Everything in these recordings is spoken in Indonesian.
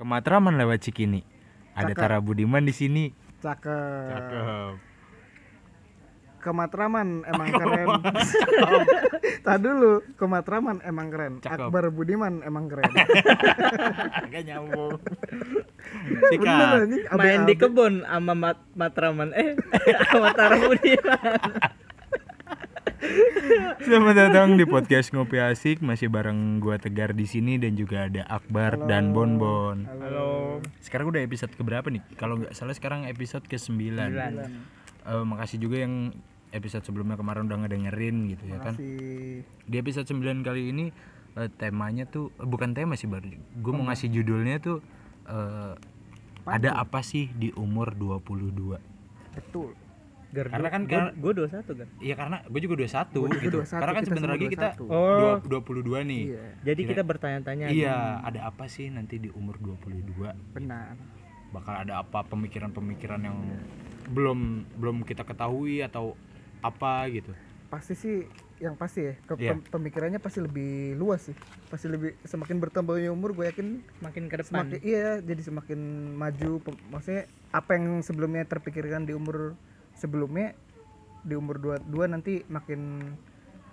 Ke Matraman lewat Cikini. Ada Cakep. Tara Budiman di sini. Cakep. Cakep. Ke Matraman emang keren. Tadi dulu, ke Matraman emang keren. Cakep. Akbar Budiman emang keren. Agak nyambung. Bener Sikat. anjing, main di kebun sama Mat Matraman eh sama Tara Budiman Selamat datang di podcast Ngopi Asik. Masih bareng gua Tegar di sini dan juga ada Akbar dan Bonbon. halo Sekarang udah episode keberapa nih? Kalau nggak salah sekarang episode ke-9. Eh, makasih juga yang episode sebelumnya kemarin udah ngedengerin gitu ya kan. Si Di episode 9 kali ini eh, temanya tuh eh, bukan tema sih Bar. Gue mau ngasih judulnya tuh eh, ada apa sih di umur 22? betul. Karena kan gue dua satu kan Iya karena gue juga 21 juga gitu. 21, Karena kan sebentar lagi kita 21. Oh. dua- 22 nih. Iya, jadi kita bertanya-tanya Iya, ada apa sih nanti di umur 22? benar. Bakal ada apa pemikiran-pemikiran yang belum belum kita ketahui atau apa gitu. Pasti sih yang pasti ya, ke- Iya. pem- pemikirannya pasti lebih luas sih. Pasti lebih semakin bertambahnya umur gue yakin makin ke depan semakin iya jadi semakin maju maksudnya apa yang sebelumnya terpikirkan di umur sebelumnya di umur 22 nanti makin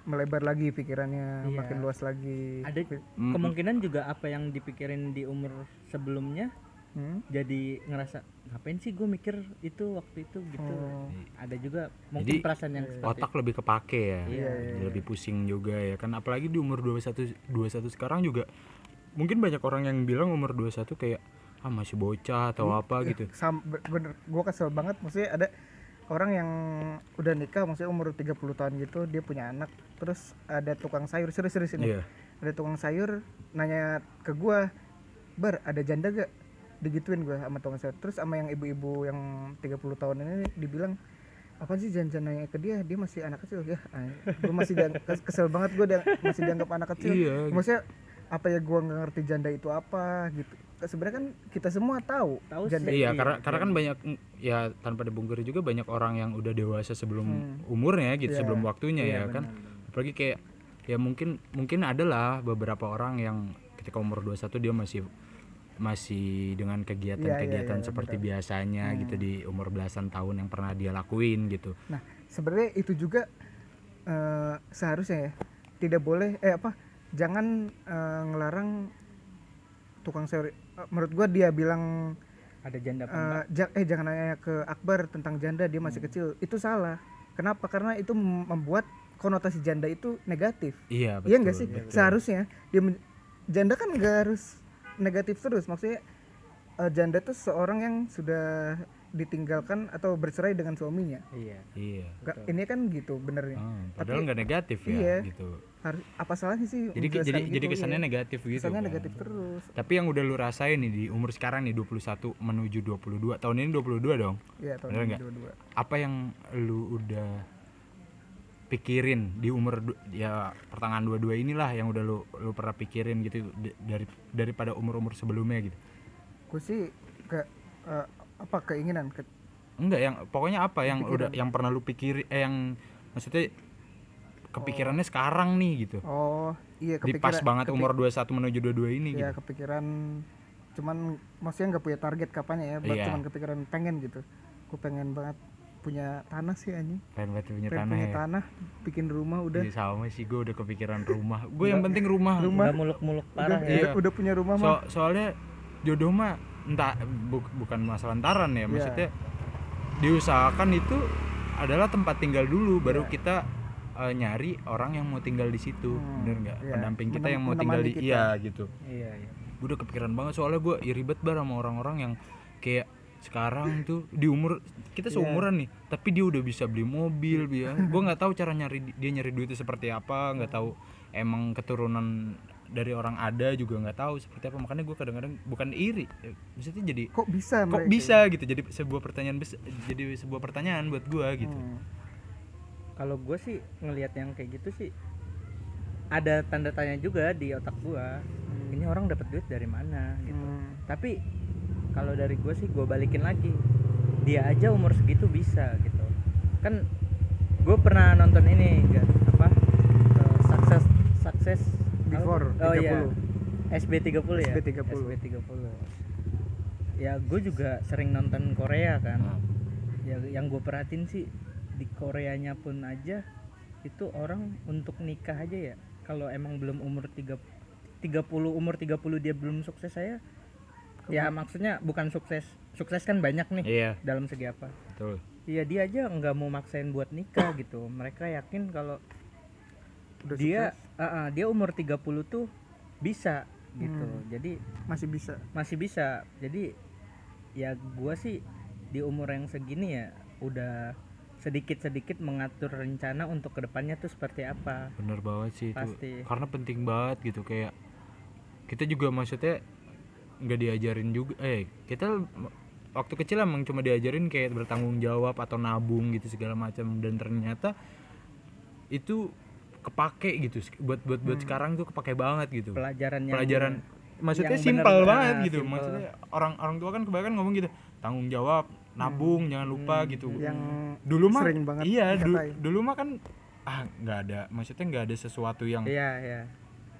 melebar lagi pikirannya Iya. makin luas lagi. Ada kemungkinan juga apa yang dipikirin di umur sebelumnya Hmm? jadi ngerasa ngapain sih gue mikir itu waktu itu? Gitu. Oh. ada juga mungkin Jadi, perasaan yang seperti Otak lebih kepake ya. Iya, Lebih pusing juga ya. Kan apalagi di umur 21 21 sekarang juga mungkin banyak orang yang bilang umur 21 kayak ah masih bocah atau apa gitu. Sam, be- bener. Gue kesel banget. Maksudnya ada orang yang udah nikah maksudnya umur 30 tahun gitu dia punya anak terus ada tukang sayur. Serius-serius ini. Iya. ada tukang sayur nanya ke gua bar ada janda gak? Digituin gua sama tukang sayur. Terus sama yang ibu-ibu yang 30 tahun ini dibilang apa sih jangan nanya ke dia? Dia masih anak kecil. Ya gue masih kesel banget gue masih dianggap anak kecil. Iya. maksudnya apa ya gua nggak ngerti janda itu apa gitu sebenarnya kan kita semua tahu Tahu janda Iya, karena karena kan banyak mm, ya tanpa dibungkiri juga banyak orang yang udah dewasa sebelum umurnya gitu, Iya. sebelum waktunya Iya, ya kan. Apalagi kayak ya mungkin mungkin adalah beberapa orang yang ketika umur 21 dia masih masih dengan kegiatan-kegiatan iya, iya, seperti biasanya gitu di umur belasan tahun yang pernah dia lakuin gitu. Nah, sebenarnya itu juga eh, seharusnya ya tidak boleh eh apa jangan eh, ngelarang tukang sayur. Menurut gua dia bilang ada janda eh, ja- eh jangan nanya ke Akbar tentang janda dia masih kecil. Itu salah. Kenapa? Karena itu mem- membuat konotasi janda itu negatif. Iya, betul. Iya enggak sih? betul. Seharusnya dia janda kan enggak harus negatif terus. Maksudnya eh, janda tuh seorang yang sudah ditinggalkan atau bercerai dengan suaminya. iya Iya. Nggak- ini kan gitu benernya. Ah, padahal nggak negatif ya iya. gitu. harus apa salahnya sih Jadi jadi gitu, jadi kesannya iya. negatif gitu. kesannya kan. negatif terus Tapi yang udah lu rasain nih di umur sekarang nih 21 menuju 22. Tahun ini 22 dong. ya tahun Bener ini nggak? dua-dua Apa yang lu udah pikirin di umur ya pertengahan 22 inilah yang udah lu lu pernah pikirin gitu dari daripada umur-umur sebelumnya gitu. gue sih ke eh, apa keinginan ke, Enggak yang pokoknya apa yang udah yang pernah lu pikirin eh yang maksudnya kepikirannya sekarang nih gitu. oh iya Di kepikiran pas banget kepi- umur 21 menuju 22 ini ya gitu. kepikiran cuman maksudnya nggak punya target kapannya ya buat Iya. cuman kepikiran pengen gitu gue pengen banget punya tanah sih anjing Pengen banget punya pengen tanah punya ya. tanah bikin rumah udah Iya sama sih gue udah kepikiran rumah. Gue yang penting rumah. udah muluk-muluk udah, parah ya Iya. udah, udah punya rumah So, mah soalnya jodoh mah entah bu- bukan masalah antaran Iya. ya, maksudnya diusahakan itu adalah tempat tinggal dulu baru kita eh, nyari orang yang mau tinggal di situ. Hmm, Bener nggak? iya. Pendamping kita Menem- yang mau tinggal di kita. iya gitu. iya iya Gue udah kepikiran banget soalnya gue iri banget sama orang-orang yang kayak sekarang tuh di umur kita Iya. seumuran nih tapi dia udah bisa beli mobil dia gue nggak tahu cara nyari dia nyari duitnya seperti apa nggak tahu emang keturunan dari orang ada juga nggak tahu seperti apa. Makanya gue kadang-kadang bukan iri. Eh, maksudnya jadi kok bisa kok mereka? bisa gitu? Jadi sebuah pertanyaan jadi sebuah pertanyaan buat gue gitu. Hmm. kalau gue sih ngelihat yang kayak gitu sih ada tanda tanya juga di otak gua ini orang dapat duit dari mana? gitu. Hmm. tapi kalau dari gue sih gue balikin lagi. Dia aja umur segitu bisa gitu. Kan gue pernah nonton ini gak apa? Eh, sukses sukses Before oh iya. 30. SB 30 ya? SB 30. SB 30 ya gue juga sering nonton Korea kan. Nah, ya yang gue perhatiin sih di Koreanya pun aja itu orang untuk nikah aja ya. Kalau emang belum umur 3 30 umur 30 dia belum sukses saya ya maksudnya bukan sukses. Sukses kan banyak nih iya. dalam segi apa. Betul. Iya dia aja nggak mau maksain buat nikah gitu. Mereka yakin kalau Udah dia sukses, ah, ah, dia umur 30 tuh bisa gitu. Hmm. jadi masih bisa. masih bisa. Jadi ya gua sih di umur yang segini ya udah sedikit-sedikit mengatur rencana untuk ke depannya tuh seperti apa. Bener banget sih itu. Pasti. karena penting banget gitu kayak kita juga maksudnya nggak diajarin juga eh kita waktu kecil emang cuma diajarin kayak bertanggung jawab atau nabung gitu segala macam. Dan ternyata itu kepake gitu. Buat buat buat sekarang tuh kepake banget gitu. Pelajaran yang pelajaran. Maksudnya simpel banget gitu. simple. maksudnya orang orang tua kan kebanyakan ngomong gitu tanggung jawab nabung jangan lupa Hmm. gitu. Yang dulu mah sering banget iya du- dulu mah kan ah nggak ada maksudnya nggak ada sesuatu yang iya iya.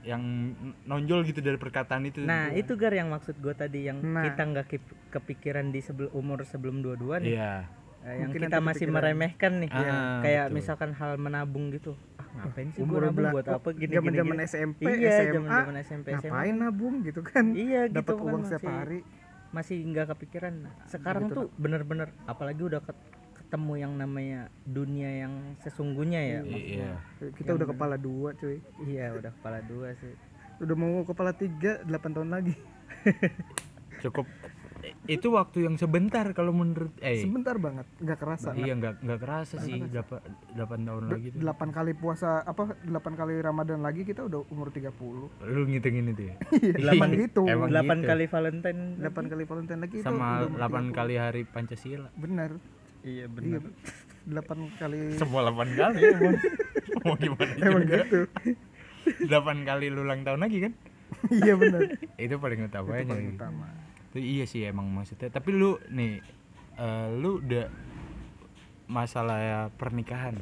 yang nonjol gitu dari perkataan itu. Nah itu gar yang maksud gue tadi yang Nah. kita nggak kep- kepikiran di sebelum umur sebelum dua-dua nih iya yang Mungkin kita masih kepikiran. meremehkan nih Ah, kayak betul. misalkan hal menabung gitu. Ah ngapain sih gue umur nabung? buat apa gini zaman zaman. SMP iya SMA zaman zaman SMP SMA ngapain nabung gitu kan? Iya gitu dapat kan uang setiap masih- hari. masih nggak kepikiran. Sekarang Gitu, tuh bener-bener apalagi udah ket- ketemu yang namanya dunia yang sesungguhnya ya. Iya kita udah kepala dua cuy. Iya udah kepala dua sih. Udah mau kepala tiga delapan tahun lagi. Cukup itu waktu yang sebentar kalau menurut eh. Sebentar banget nggak kerasa iya nggak nggak kerasa sih delapan delapan tahun lagi tuh. delapan kali puasa apa delapan kali ramadan lagi kita udah umur 30 lu ngitungin itu ya? Delapan gitu. Emang delapan gitu. kali Valentine delapan kali valentine lagi itu sama delapan 30. kali hari pancasila. Benar iya iya delapan kali. Semua delapan kali emang. Mau gimana emang juga? gitu. Delapan kali lu ulang tahun lagi kan? Iya benar itu paling itu utamanya paling gitu. utama. Itu iya sih emang maksudnya. Tapi lu nih eh, lu udah masalah ya pernikahan.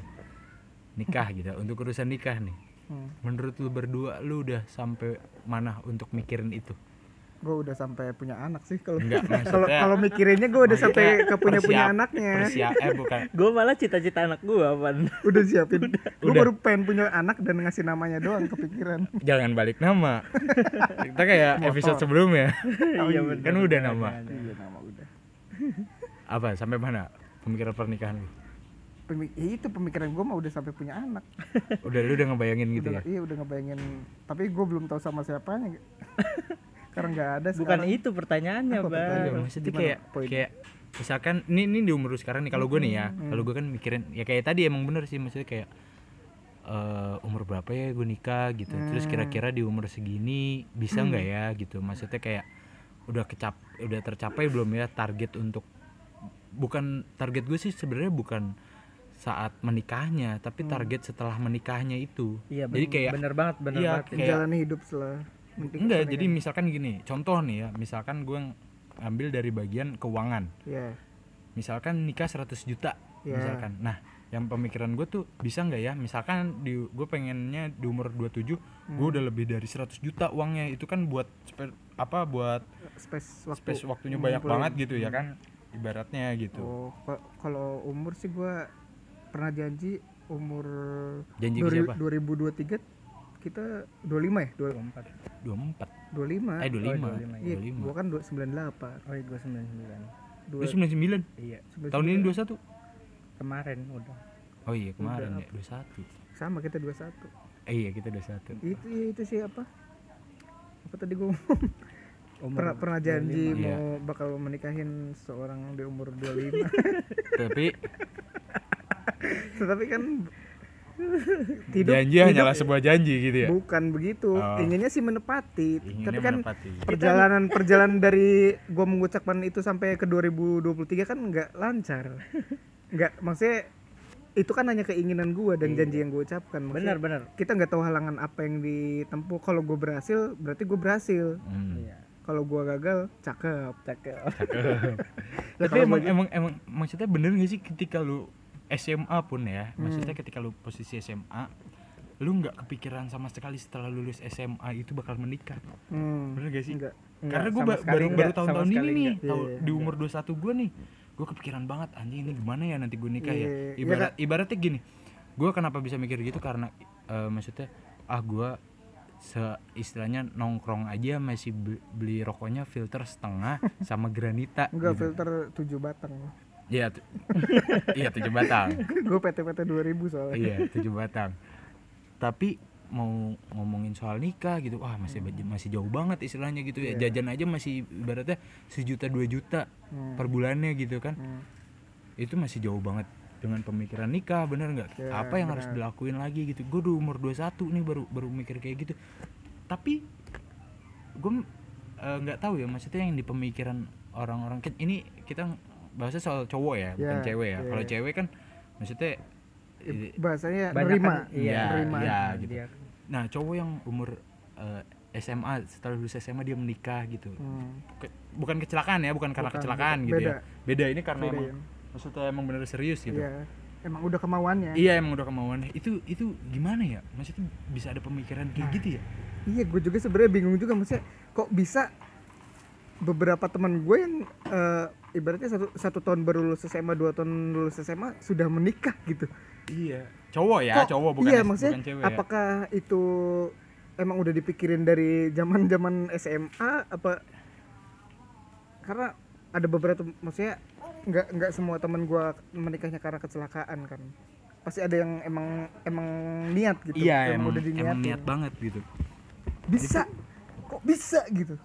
Nikah gitu untuk urusan nikah nih. Hmm. menurut lu berdua lu udah sampai mana untuk mikirin itu gue udah sampai punya anak sih kalau kalau kalau mikirinnya gue udah sampai ke punya punya anaknya. persiap eh bukan. Gue malah cita-cita anak gue apaan udah siapin. Gue baru pengen punya anak dan ngasih namanya doang kepikiran. Jangan balik nama. Kita kayak episode sebelumnya. Iya kan udah nama. Iya nama udah. Apa sampai mana pemikiran pernikahan lu? Pemi- ya itu pemikiran gue mah udah sampai punya anak. Udah lu udah ngebayangin gitu udah, ya? iya udah ngebayangin. Tapi gue belum tahu sama siapanya karena nggak ada bukan sekarang. itu pertanyaannya Apa bang. Iya, pertanyaan? maksudnya kayak poin? kayak misalkan ini ini di umur sekarang nih kalau gue nih ya kalau gue kan mikirin ya kayak tadi emang bener sih maksudnya kayak eh umur berapa ya gue nikah gitu terus kira-kira di umur segini bisa nggak ya gitu? Maksudnya kayak udah kecap udah tercapai belum ya target untuk bukan target gue sih sebenarnya bukan saat menikahnya tapi target setelah menikahnya itu. Iya jadi kayak bener banget bener iya, banget. kayak- menjalani hidup setelah enggak jadi misalkan gini contoh nih ya misalkan gue ambil dari bagian keuangan. Ya misalkan nikah 100 juta Ya. misalkan. Nah yang pemikiran gue tuh bisa nggak ya? Misalkan di gue pengennya di umur 27 gue udah lebih dari 100 juta uangnya. Itu kan buat spe- apa buat space waktu space waktunya banyak banget gitu ya kan ibaratnya gitu. Oh kalau umur sih gue pernah janji umur Janji ke siapa? 2023 kita 25 ya Dua- 24 24 25 eh 25 Oh, 25, iya 25 gua kan dua- 98 oh iya gue 99 dua lu 99 iya tahun ini 21 kemarin udah oh iya kemarin ya 21 sama kita 21 eh iya kita 21 itu iya, itu sih apa apa tadi gue ngomong Umur pernah pernah janji 25. mau bakal menikahin seorang di umur 25 tapi tetapi kan hidup, janji hanyalah sebuah janji gitu ya? Bukan begitu. Oh. inginnya sih menepati. Inginnya tapi kan menepati. perjalanan perjalanan dari gua mengucapkan itu sampai ke 2023 kan nggak lancar. Nggak maksudnya itu kan hanya keinginan gua dan janji yang gue ucapkan. Bener bener kita nggak tahu halangan apa yang ditempuh. Kalau gue berhasil berarti gue berhasil. Hmm. iya. Kalau gua gagal cakep. Cakep. Ya, tapi emang, emang emang maksudnya bener gak sih ketika lu SMA pun ya. Maksudnya ketika lu posisi SMA lu nggak kepikiran sama sekali setelah lulus SMA itu bakal menikah. Hmm. bener gak sih? Enggak Enggak, karena gue sekali baru enggak, baru tahun-tahun ini nih tahu Iya, di umur 21 gue nih gue kepikiran banget anjing ini gimana ya nanti gue nikah Iya, ya iya, ibarat ibaratnya gini gue kenapa bisa mikir gitu? Karena eh, maksudnya ah gue se istilahnya nongkrong aja masih be- beli rokoknya filter setengah sama granita enggak gitu. filter 7 batang iya iya tujuh batang gue PT-PT 2000 soalnya iya tujuh batang tapi mau ngomongin soal nikah gitu wah masih masih jauh banget istilahnya gitu ya Iya. jajan aja masih ibaratnya sejuta dua juta Hmm. per bulannya gitu kan Hmm. itu masih jauh banget dengan pemikiran nikah bener nggak Ya, apa yang harus benar. dilakuin lagi gitu gue udah umur 21 nih baru baru mikir kayak gitu tapi gue eh, nggak tahu ya maksudnya yang di pemikiran orang-orang kan ini kita bahasnya soal cowok ya bukan Ya, cewek ya ya, kalau ya. cewek kan maksudnya bahasanya Banyak nerima kan- iya, Ya, nerima ya, Nah, gitu. dia- nah cowok yang umur eh, SMA setelah lulus SMA dia menikah gitu Hmm. Ke- bukan kecelakaan ya bukan karena Bukan, kecelakaan bukan. gitu Beda. ya beda ini karena Beda emang ya. maksudnya emang bener serius gitu Iya. Emang udah kemauannya. Iya emang udah kemauannya itu itu gimana ya maksudnya bisa ada pemikiran kayak Nah. gitu ya Iya, gue juga sebenarnya bingung juga maksudnya kok bisa beberapa teman gue yang eh, ibaratnya satu satu tahun baru lulus SMA, dua tahun lulus SMA sudah menikah gitu. iya. Cowok ya Kok- cowok bukan iya, maksudnya bukan cewek ya. apakah itu emang udah dipikirin dari zaman zaman SMA apa? Karena ada beberapa maksudnya nggak nggak semua teman gue menikahnya karena kecelakaan kan. Pasti ada yang emang emang niat gitu iya emang, udah emang diniatin niat banget gitu. Bisa. Kok bisa gitu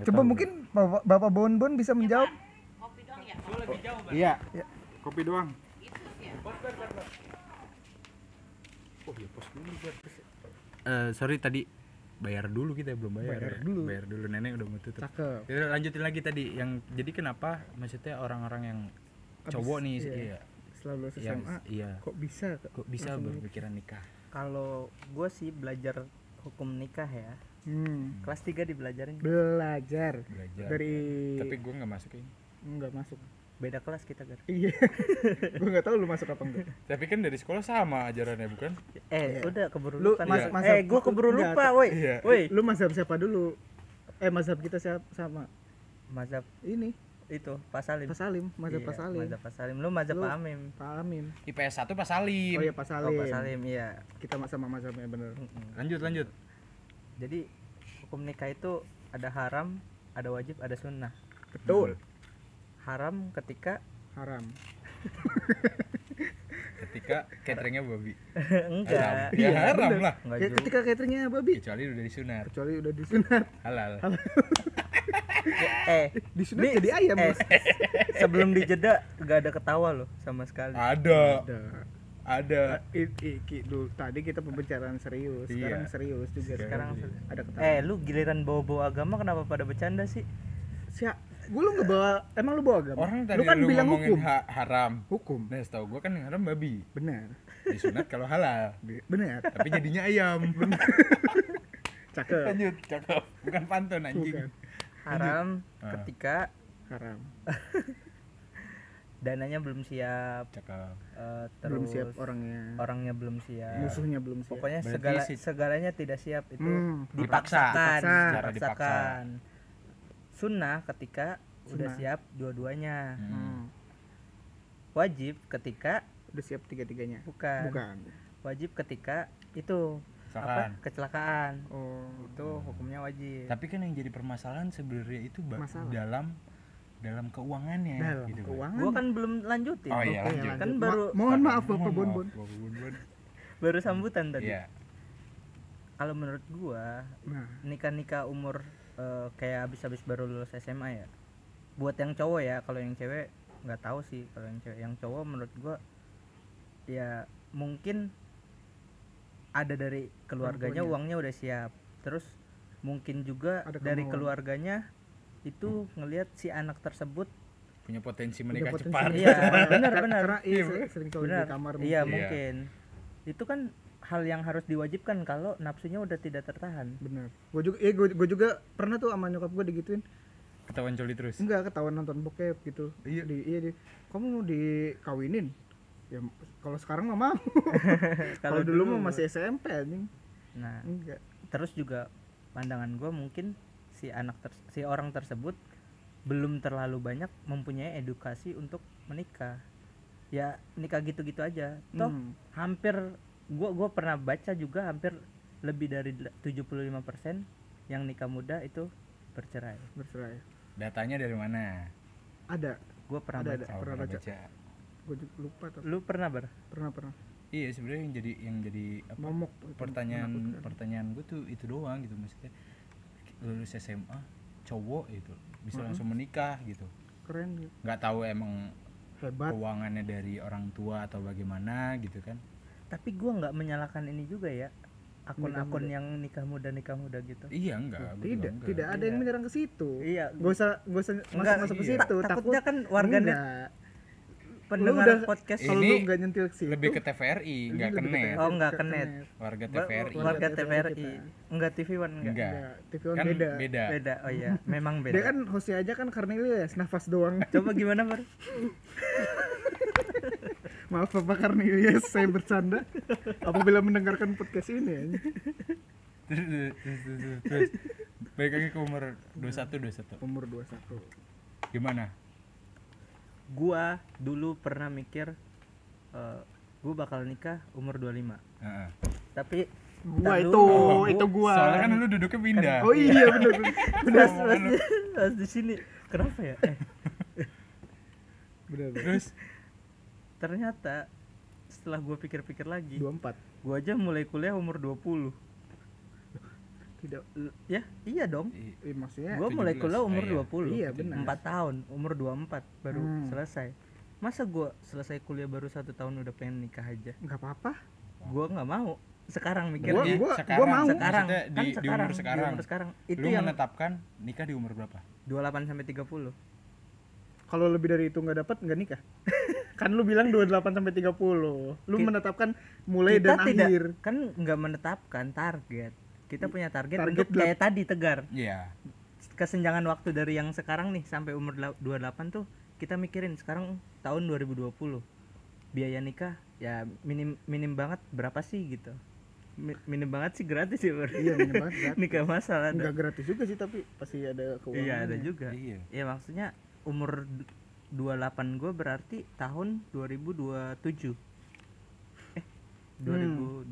coba tahu. mungkin bapak, bapak Bon Bon bisa menjawab iya Ya. kopi doang oh iya pos dulu Eh, sorry tadi bayar dulu kita belum bayar, Bayar ya. dulu. bayar dulu nenek udah mau tutup cakep Yaudah, lanjutin lagi tadi yang jadi kenapa maksudnya orang-orang yang Abis- cowok nih iya. iya, selalu yang SMA iya kok bisa kok bisa berpikiran nikah kalau gue sih belajar hukum nikah ya hmm. kelas 3 dibelajarin belajar. Belajar. Dari tapi gue nggak masukin nggak masuk. Beda kelas kita gar. Iya. Gue nggak tahu lu masuk apa enggak tapi kan dari sekolah sama ajarannya bukan? Eh Iya. udah keburu Lu lupa mas- nih. masa- eh gue keburu lupa woi. Iya. woi. Lu mazhab siapa dulu? Eh mazhab kita siapa sama. Mazhab ini. itu Pak Salim. Pak Salim mazhab Iya, Pak Salim. mazhab Pak Salim. Lu mazhab Lu- Pak Amim Pak Amin. IPS 1 Pak Salim. Oh iya Pak oh Salim Pak Salim. Iya. Kita sama mazhabnya bener. Lanjut lanjut. Jadi hukum nikah itu ada haram ada wajib ada sunnah. Betul. Haram ketika haram. Ketika cateringnya babi. Enggak. Ya haram bener. lah. Enggak juga. ketika cateringnya babi. Kecuali udah disunat. Kecuali udah disunat. Halal. Eh disunat Ini- jadi ayam eh, Bos. sebelum dijeda nggak ada ketawa loh sama sekali. Ada. Ada ada. I, i- ki- dulu tadi kita pembicaraan serius sekarang Iya. serius juga sekarang Sekarang ada ketawa. Eh lu giliran bawa-bawa agama kenapa pada bercanda sih? Siap gue lu nggak bawa emang lu bawa agama? Orang tadi lu kan bilang ngomongin hukum. ha- haram. Hukum. Nah setahu gue kan yang haram babi. Benar. Disunat kalau halal. Be- benar. Tapi jadinya ayam. Cakep. Lanjut cakep. Bukan pantun anjing. Bukan. haram ketika haram dananya belum siap cakep eh, terus belum siap orangnya orangnya belum siap musuhnya belum siap pokoknya Berarti segala si- segalanya tidak siap itu Hmm. Dipaksa. dipaksakan Dipaksa. Secara dipaksa. dipaksakan sunnah ketika udah Sunnah. siap dua-duanya Hmm. Hmm. wajib ketika udah siap tiga tiganya bukan, bukan wajib ketika itu Kecelakaan. apa kecelakaan oh itu hukumnya wajib tapi kan yang jadi permasalahan sebenarnya itu Masalah. dalam dalam keuangannya dalam gitu kan. keuangan. Gua kan belum lanjutin. Oh iya lanjut. Kan Ma- baru- mohon maaf Mohon bapak bon maaf, bon. Bapak Bon Bon. baru sambutan tadi. Iya. Kalau menurut gua nah. nikah nikah umur eh, kayak habis-habis baru lulus SMA ya. Buat yang cowok ya kalau yang cewek nggak tahu sih kalau yang cewek. Yang cowok menurut gua ya mungkin ada dari keluarganya uangnya udah siap. Terus mungkin juga Ada dari kemauan. keluarganya itu ngelihat si anak tersebut punya potensi menikah potensi cepat. Iya, benar, benar. karena iya, Iya, sering- benar di kamar iya Iya. mungkin. Itu kan hal yang harus diwajibkan kalau nafsunya udah tidak tertahan. Benar. Gue juga eh gue juga pernah tuh sama nyokap gue digituin. Ketahuan coli terus? Enggak ketahuan nonton bokep gitu. Iya. di iya di kamu mau dikawinin? Ya kalau sekarang mah mau. Kalau dulu mah masih SMP anjing. Nah enggak. terus juga pandangan gue mungkin si anak ters- si orang tersebut belum terlalu banyak mempunyai edukasi untuk menikah. Ya nikah gitu-gitu aja. Toh Hmm. hampir gua gua pernah baca juga hampir lebih dari del- 75% yang nikah muda itu bercerai. Bercerai. Datanya dari mana? Ada. Gua pernah Ada, baca ada. Oh, Pernah pernah baca. gue juga lupa tuh lu pernah ber pernah pernah. Iya sebenarnya yang jadi yang jadi apa, momok pertanyaan menakutkan. pertanyaan gue tuh itu doang gitu maksudnya lulus SMA cowok itu bisa Mm-mm. langsung menikah gitu keren gitu. nggak tahu emang hebat keuangannya dari orang tua atau bagaimana gitu kan tapi gua nggak menyalahkan ini juga ya akun-akun yang nikah muda nikah muda gitu iya enggak tidak enggak. tidak ada yang Iya. menyerang ke situ iya gak usah gak usah masuk masuk ke iya. situ Ta- takutnya kan warganet Enggak. pendengar udah- podcast Ini lu nggak nyentil ke situ lebih ke TVRI ini enggak ke net. Oh, nggak Ke net. warga TVRI warga warga TVRI enggak TV One enggak Enggak. Enggak, TV One kan beda. beda beda oh iya memang beda Dia kan hostnya aja kan Cornelius, nafas doang. coba gimana ber Maaf Bapak Cornelius, saya bercanda. Apabila mendengarkan podcast ini ya. terus terus terus, terus, balik lagi ke umur 21 21 Umur 21. gimana gua dulu pernah mikir eh gua bakal nikah umur 25 Heeh. tapi Gua itu, dulu. itu gua. soalnya kan lu duduknya pindah Oh iya bener. pas, pas, di, sini kenapa ya eh, bener. terus ternyata setelah gua pikir-pikir lagi 24. gua aja mulai kuliah umur 20 Tidak ya iya dong i- eh, maksudnya gua mulai 17. kuliah umur iya. 20 Iya, benar. 4 tahun umur 24 baru Hmm. selesai masa gua selesai kuliah baru satu tahun udah pengen nikah aja nggak apa-apa. gua nggak mau sekarang Gua- mikirnya Berarti gua- sekarang, gua mau. sekarang maksudnya kan di, di sekarang umur sekarang, di umur sekarang itu lu yang menetapkan nikah di umur berapa 28 sampai 30 Kalau lebih dari itu nggak dapat nggak nikah. kan lu bilang 28 sampai 30. Lu Ki- menetapkan mulai kita dan tidak akhir. kan nggak menetapkan target kita punya target, Target untuk kayak tadi tegar. Iya. Kesenjangan waktu dari yang sekarang nih sampai umur dela- 28 tuh kita mikirin sekarang tahun 2020 biaya nikah ya minim minim banget berapa sih gitu. Mi- minim banget sih gratis ya Bro. Iya, minim banget, gratis. nikah masalah Nggak gratis juga sih tapi pasti ada keuangan. iya ada juga. Iya. Ya maksudnya umur d- 28 gue berarti tahun 2027 eh 2027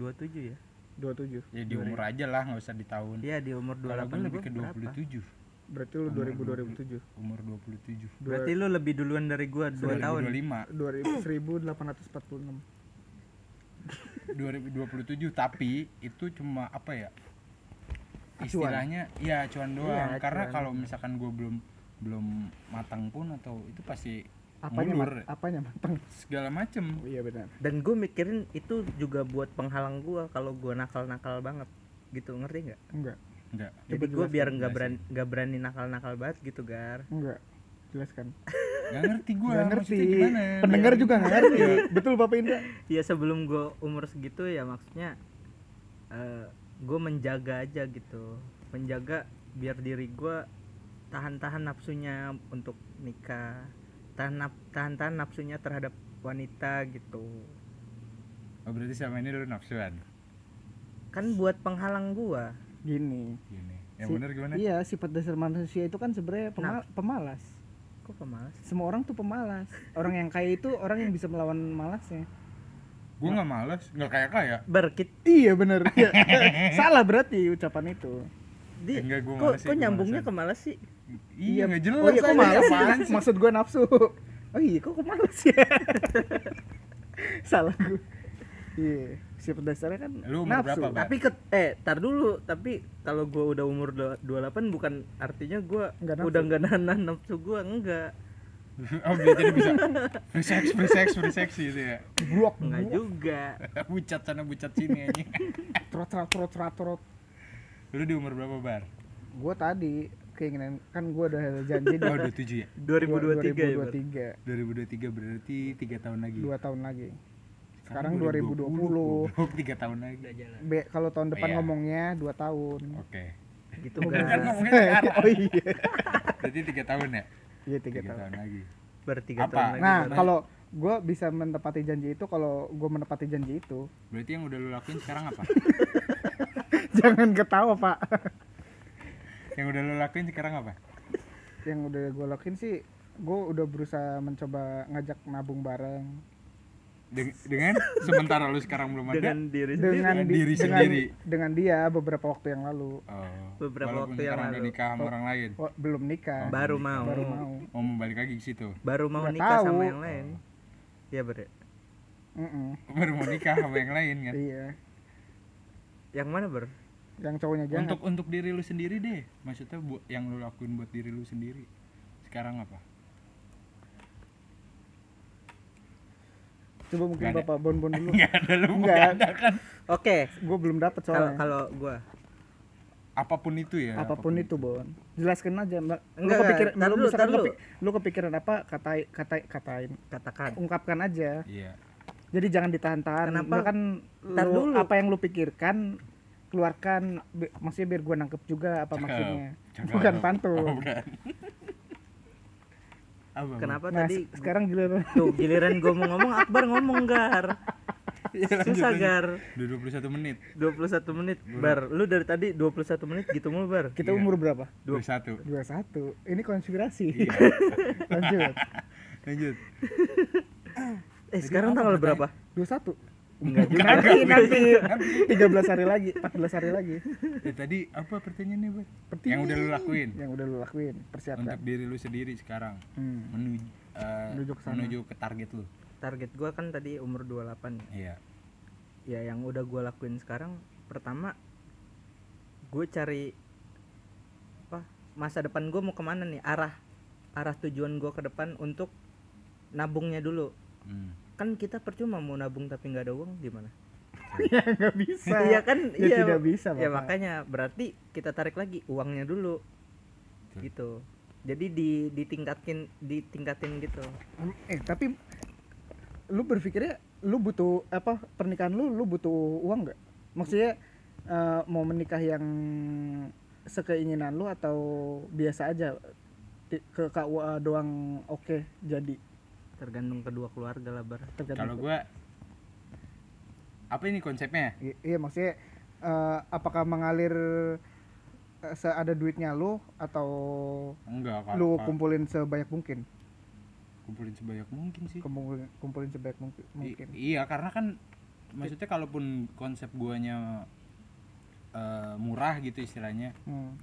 ya 27. ya di umur aja lah nggak usah di tahun iya di umur kalau 28 gue lebih gua ke berapa? 27 Berarti lu 2000 2007. umur 27 berarti lu lebih duluan dari gua 2 tahun 2025 2000 1846. 2027 tapi itu cuma apa ya Acuan. istilahnya ya acuan doang Iya, karena kalau misalkan gue belum belum matang pun atau itu pasti Apanya mundur mat- apanya matang? segala macem Oh, iya benar. dan gue mikirin itu juga buat penghalang gua kalau gua nakal-nakal banget gitu ngerti nggak Enggak. enggak jadi gue biar nggak berani nggak berani nakal-nakal banget gitu gar Enggak. Jelaskan. nggak ngerti gue Enggak ngerti. Pendengar juga enggak ngerti. Betul Bapak Indra? ya sebelum gue umur segitu ya maksudnya gue menjaga aja gitu menjaga biar diri gue tahan-tahan nafsunya untuk nikah tahan naf- tahan-tahan nafsunya terhadap wanita gitu oh, berarti selama ini lu nafsuan kan buat penghalang gua Gini. gini yang Si- bener gimana Iya, sifat dasar manusia itu kan sebenarnya pema- pemalas. kok pemalas Semua orang tuh pemalas. Orang yang kaya itu orang yang bisa melawan malasnya. gue nggak males nggak kayak kaya berkit Iya benar. Iya. Salah berarti ucapan itu. di Enggak, gua kok, kok nyambungnya ke malas sih iya nggak jelas Oh iya kok apaan sih? Maksud gua nafsu. Oh iya kok kok malas ya? Salah gua. Iya, sifat dasarnya kan Lu umur nafsu. berapa, tapi ke eh tar dulu tapi kalau gua udah umur dua- 28 bukan artinya gua Nggak nafsu. udah nggak nahan nafsu gua enggak oh dia jadi bisa free sex free sex free sex gitu ya Blok, enggak juga bucat sana bucat sini aja trot trot trot trot trot. lu di umur berapa bar Gua tadi keinginan kan gua udah janji oh 27 ya 2023 ya Bar? 2023 2023 berarti tiga tahun lagi dua tahun lagi. Sekarang 2020 2020. goblok, tiga tahun lagi udah jalan Be, kalau tahun depan Iya. ngomongnya dua tahun. oke gitu kan kan ngomongnya sekarang oh iya. berarti tiga tahun ya Iya tiga tiga tahun. tahun lagi bertiga Apa? tahun lagi Nah, kalau gue bisa menepati janji itu kalau gue menepati janji itu berarti yang udah lu lakuin sekarang apa jangan ketawa pak yang udah lu lakuin sekarang apa? Yang udah gue lakuin sih gue udah berusaha mencoba ngajak nabung bareng. Deng- dengan sementara lu sekarang belum ada? Dengan diri sendiri. Dengan Dengan di- diri dengan, sendiri. dengan dia beberapa waktu yang lalu. Oh, Beberapa walaupun waktu yang sekarang udah lalu. nikah sama orang lain? oh, belum nikah. Baru mau. Baru mau. Mau mau balik lagi ke situ? Baru mau Nggak nikah sama tahu. yang lain. Ya ber Mm-mm. baru mau nikah sama yang lain kan? Iya. Yang mana ber yang cowoknya jangan untuk untuk diri lu sendiri deh. Maksudnya buat yang lu lakuin buat diri lu sendiri. Sekarang apa? Coba mungkin Nggak ada. bapak bon bon dulu. Nggak ada lu Nggak. kan? Oke gue belum dapet soalnya. kalau gua. Apa pun itu ya apa pun itu bon. Jelaskan aja mbak. Lu Enggak, kepikiran lu dulu, misalkan dulu. lu kepikiran apa katai katai katain. Katakan. Ungkapkan aja. Iya. Jadi jangan ditahan-tahan. Kenapa? Tar lu, dulu. apa yang lu pikirkan keluarkan Bi- maksudnya biar gua nangkep juga apa Cakep. maksudnya. Cakep. bukan Oh, pantun bukan. apa Bang? kenapa nah tadi? se- sekarang giliran tuh giliran gua mau ngomong Akbar ngomong gar. Lanjut, susah lanjut. gar. Udah 21 menit. 21 menit. Bar lu dari tadi 21 menit gitu mulu bar. Kita Iya. umur berapa? 21 21 ini konspirasi. Iya. Lanjut. Lanjut. Eh sekarang tanggal berapa? 21 enggak juga. Nanti nanti. 13 hari lagi 14 hari lagi. Eh, tadi apa pertanyaannya Bang? Pertanyaan. yang udah lu lakuin? yang udah lu lakuin persiapkan. Untuk diri lu sendiri sekarang. Hmm. menuju eh, Menuju ke sana. menuju ke target lu. Target gua kan tadi umur 28 iya. Ya yang udah gua lakuin sekarang pertama gue cari apa masa depan gue mau ke mana nih? Arah arah tujuan gue ke depan untuk nabungnya dulu. Hmm. Kan kita percuma mau nabung tapi nggak ada uang gimana? Ya nggak bisa. Iya kan? Ya iya. tidak bisa ya makanya berarti kita tarik lagi uangnya dulu. Betul. gitu. Jadi di ditingkatin ditingkatin gitu. Eh tapi lu berpikirnya lu butuh apa pernikahan lu lu butuh uang nggak? Maksudnya eh, mau menikah yang sekeinginan lu atau biasa aja? Ke KUA doang oke jadi tergantung kedua keluarga lah bar. Kalau gua apa ini konsepnya? I- iya maksudnya eh, apakah mengalir eh, seada duitnya lu atau enggak lu kumpulin sebanyak mungkin? Kumpulin sebanyak mungkin sih. Kumpulin kumpulin sebanyak mungkin, I- iya karena kan maksudnya kalaupun konsep guanya eh, murah gitu istilahnya Hmm.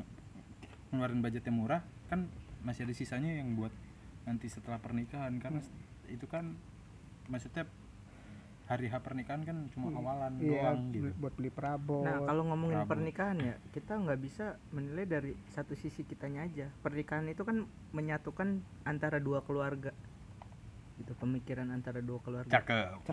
ngeluarin budgetnya murah kan masih ada sisanya yang buat nanti setelah pernikahan karena itu kan maksudnya hari H pernikahan kan cuma awalan Iya, doang gitu buat beli perabot. Nah kalau ngomongin Prabu. pernikahan ya kita nggak bisa menilai dari satu sisi kitanya aja. Pernikahan itu kan menyatukan antara dua keluarga, gitu pemikiran antara dua keluarga. cakep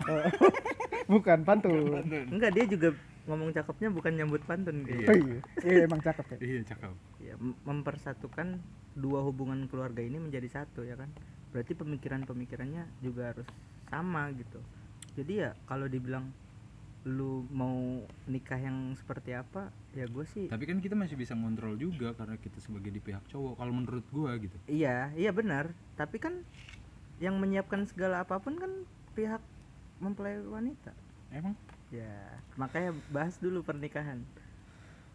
Bukan pantun. Enggak dia juga ngomong cakepnya bukan nyambut pantun. Oh iya. Iya emang cakep ya. iya cakep Ya, mem- mempersatukan dua hubungan keluarga ini menjadi satu ya kan. Berarti pemikiran-pemikirannya juga harus sama gitu. Jadi ya kalau dibilang lu mau nikah yang seperti apa ya gue sih tapi kan kita masih bisa ngontrol juga karena kita sebagai di pihak cowok kalau menurut gua gitu Iya, iya benar. Tapi kan yang menyiapkan segala apa pun kan pihak mempelai wanita. emang Ya, makanya bahas dulu pernikahan.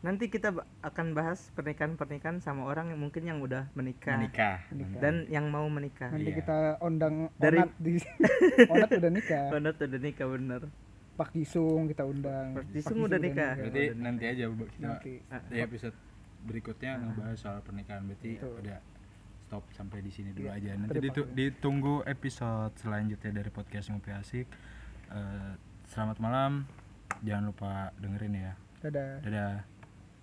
Nanti kita akan bahas pernikahan-pernikahan sama orang yang mungkin yang udah menikah, menikah Menikah. dan yang mau menikah. Nanti Iya. kita undang Dari- Onat di Onat udah nikah. Tuh udah nikah bener. Pak Jisung kita undang. Pak Jisung udah nikah. berarti nanti aja Bu, kita Nanti. di episode berikutnya ngebahas soal pernikahan berarti Betul. udah stop sampai di sini dulu Iya, aja nanti ditu- ditunggu episode selanjutnya dari podcast ngopi asik Eh, selamat malam jangan lupa dengerin ya Dadah. dadah